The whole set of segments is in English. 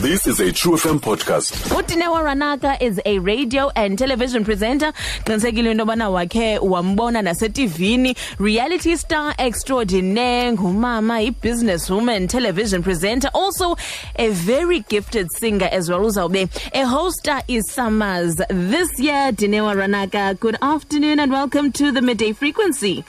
This is a True FM podcast. uDineo Ranaka is a radio and television presenter. Qinisekile into yobana wakhe wambona nasetivini reality star extraordinaire ngumama i-business woman television presenter also a very gifted singer as well uzawube ehosta i-SAMAs. This year Dineo ranaka good afternoon and welcome to the midday frequency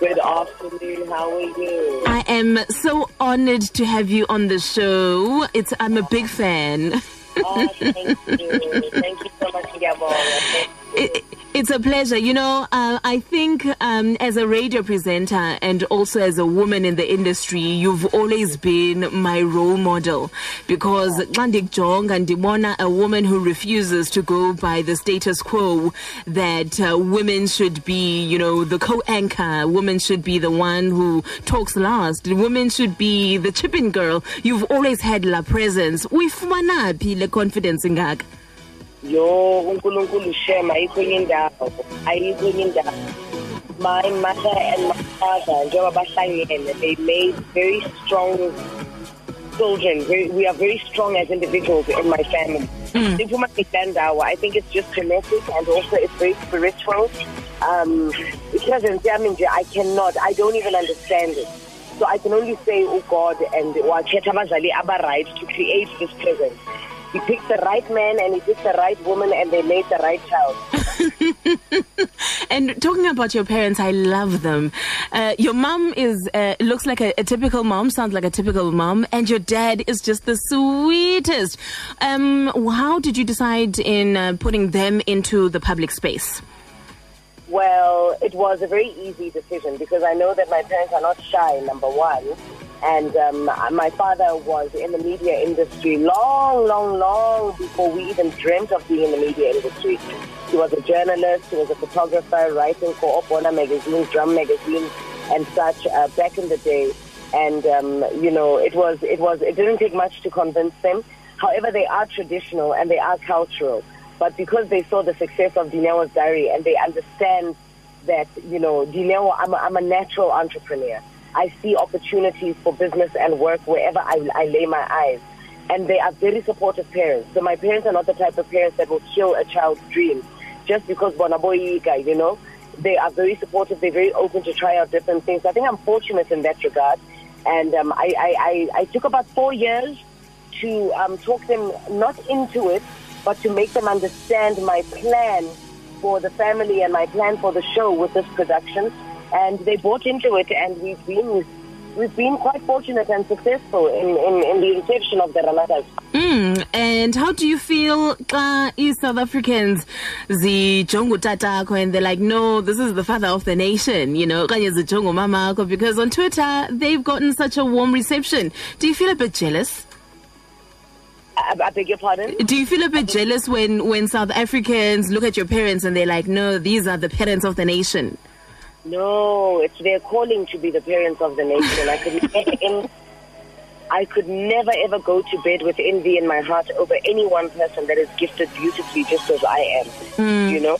Good afternoon. How are you? i am so honored to have you on the show it's i'm a big fan Oh, thank you. Thank you so much, Ngiyabonga. It, it's a pleasure. You know, uh, I think um, as a radio presenter and also as a woman in the industry, you've always been my role model because xa and ndibona a woman who refuses to go by the status quo that uh, women should be, you know, the co-anchor, women should be the one who talks last, women should be the chipping girl. You've always had la presence. Uyifumana phi le confidence ingaka? Yo, uNkulunkulu shem ayikho enye indawo. Ayikho enye indawo. My mother and my father, njengoba bahlangene, they made very strong children. Very, we are very strong as individuals in my family. Siphuma ngedandawo. I think it's just genetic and also it's very spiritual. Um, presence yami nje, I cannot, I don't even understand it. So I can only say, oh God, and wakhetha abazali aba-right to create this presence. He picked the right man and he picked the right woman and they made the right child. And talking about your parents, I love them. Uh, your mom is uh, looks like a, a typical mom, sounds like a typical mom, and your dad is just the sweetest. Um, how did you decide in uh, putting them into the public space? Well, it was a very easy decision because I know that my parents are not shy, number one. And um, my father was in the media industry long, long, long before we even dreamt of being in the media industry. He was a journalist, he was a photographer, writing for Opona magazine, Drum magazine, and such uh, back in the day. And um, you know, it was, it was, it didn't take much to convince them. However, they are traditional and they are cultural. But because they saw the success of Dineo's diary and they understand that, you know, Dinewa, I'm a, I'm a natural entrepreneur. I see opportunities for business and work wherever I, I lay my eyes. And they are very supportive parents. So my parents are not the type of parents that will kill a child's dreams just because bonaboyika, you know. They are very supportive. They're very open to try out different things. I think I'm fortunate in that regard. And um, I, I, I, I took about four years to um, talk them not into it, but to make them understand my plan for the family and my plan for the show with this production. And they bought into it, and we've been we've been quite fortunate and successful in, in, in the reception of the Ranakas. Mm, and how do you feel xa i-South Africans zijonga utatakho and they're like, no, this is the father of the nation, you know, umamakho because on Twitter they've gotten such a warm reception. Do you feel a bit jealous? I, I beg your pardon? Do you feel a bit jealous when, when South Africans look at your parents and they're like, no, these are the parents of the nation? No, it's their calling to be the parents of the nation. I could never, I could never ever go to bed with envy in my heart over any one person that is gifted beautifully just as I am. Hmm. You know,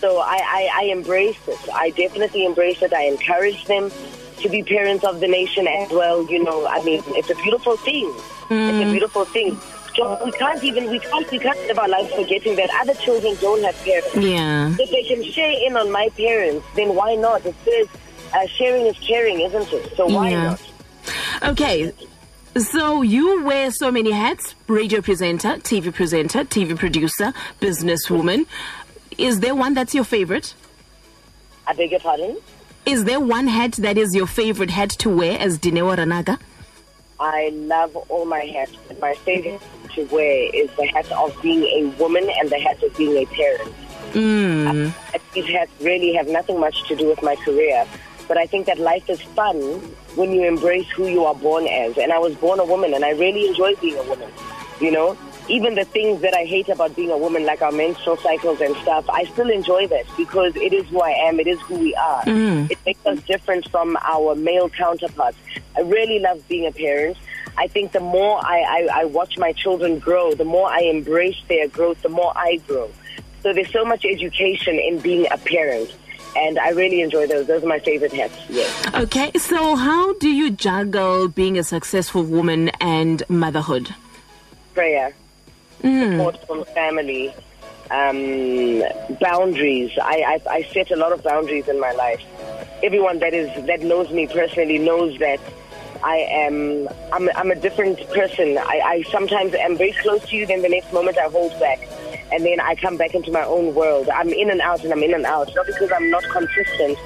so I, I, I embrace it. I definitely embrace it. I encourage them to be parents of the nation as well. You know, I mean, it's a beautiful thing. It's a hmm. beautiful thing. So we can't even we can't we can't live our lives forgetting that other children don't have parents. Yeah. If they can share in on my parents, then why not? It says uh, sharing is caring, isn't it? So why Yeah. not? Okay. So you wear so many hats radio presenter, TV presenter, TV producer, businesswoman. Is there one that's your favorite? I beg your pardon? Is there one hat that is your favorite hat to wear as Dineo Ranaka? I love all my hats. My favorite to wear is the hat of being a woman and the hat of being a parent. Mm. Uh, These hats really have nothing much to do with my career. But I think that life is fun when you embrace who you are born as. And I was born a woman, and I really enjoy being a woman. You know, even the things that I hate about being a woman, like our menstrual cycles and stuff, I still enjoy that because it is who I am. It is who we are. It makes us different from our male counterparts. I really love being a parent. I think the more I, I, I watch my children grow, the more I embrace their growth, the more I grow. So there's so much education in being a parent. And I really enjoy those. Those are my favorite hats. Yes. Okay, so how do you juggle being a successful woman and motherhood? prayer, support from family, um, boundaries. I, I, I set a lot of boundaries in my life. Everyone that is that knows me personally knows that I am I'm, I'm a different person. I, I sometimes am very close to you, then the next moment I hold back. And then I come back into my own world. I'm in and out and I'm in and out. Not because I'm not consistent,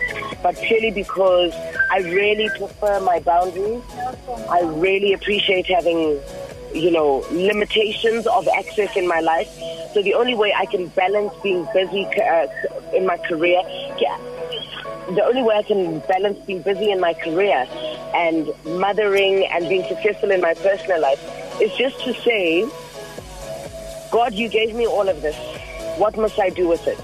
but purely because I really prefer my boundaries. I really appreciate having, you know, limitations of access in my life. So the only way I can balance being busy uh, in my career, yeah, the only way I can balance being busy in my career and mothering and being successful in my personal life is just to say, God, you gave me all of this. What must I do with it?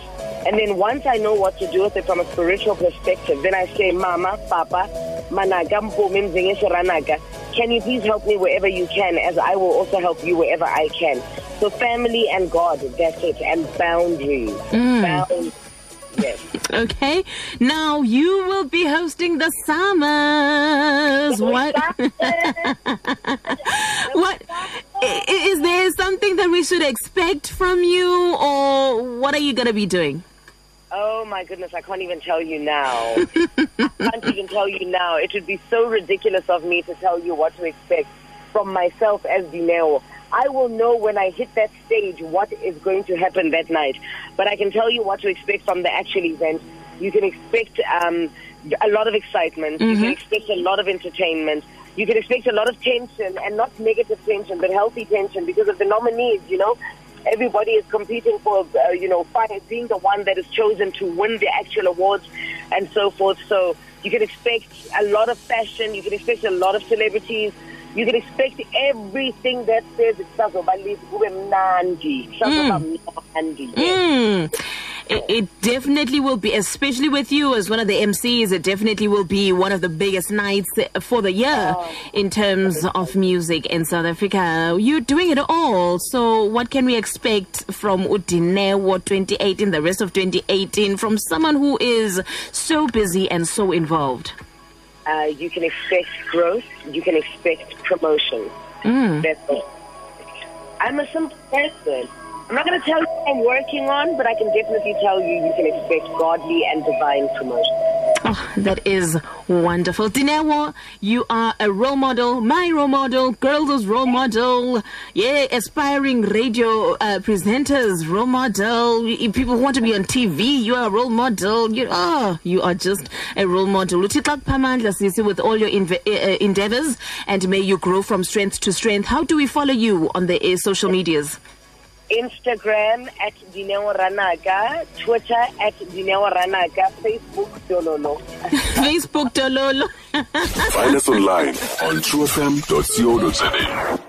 And then once I know what to do with it from a spiritual perspective, then I say, Mama, Papa, Managa, Ranaka, can you please help me wherever you can, as I will also help you wherever I can. So family and God, that's it, and boundaries. Mm. Boundaries. Okay. Now you will be hosting the SAMAs. Oh, what? what? Oh, i- Is there something that we should expect from you, or what are you going to be doing? Oh my goodness, I can't even tell you now. I can't even tell you now. It would be so ridiculous of me to tell you what to expect from myself as Dineo. I will know when I hit that stage what is going to happen that night. But I can tell you what to expect from the actual event. You can expect um, a lot of excitement. You can expect a lot of entertainment. You can expect a lot of tension, and not negative tension, but healthy tension because of the nominees, you know everybody is competing for, uh, you know, fi- being the one that is chosen to win the actual awards and so forth. So you can expect a lot of fashion. You can expect a lot of celebrities. You can expect everything that says "Kusazoba kube mnandi." Kusazoba mnandi. Mm. It, it definitely will be, especially with you as one of the MCs, it definitely will be one of the biggest nights for the year in terms of music in South Africa. You're doing it all. So, what can we expect from uDineo 2018, the rest of 2018, from someone who is so busy and so involved? Uh, you can expect growth. You can expect promotion. That's it. I'm a simple person. I'm not going to tell you what I'm working on, but I can definitely tell you you can expect godly and divine promotion. Oh, that is wonderful. Dineo, you are a role model, my role model, girls' role model, yeah, aspiring radio uh, presenters, role model. People who want to be on TV, you are a role model. You are, you are just a role model. With all your inve- uh, uh, endeavors, and may you grow from strength to strength. How do we follow you on the uh, social medias? Instagram at Dineo Ranaka, Twitter at Dineo Ranaka, Facebook Dololo. Facebook, Dololo. Find us online on truefm.co.za.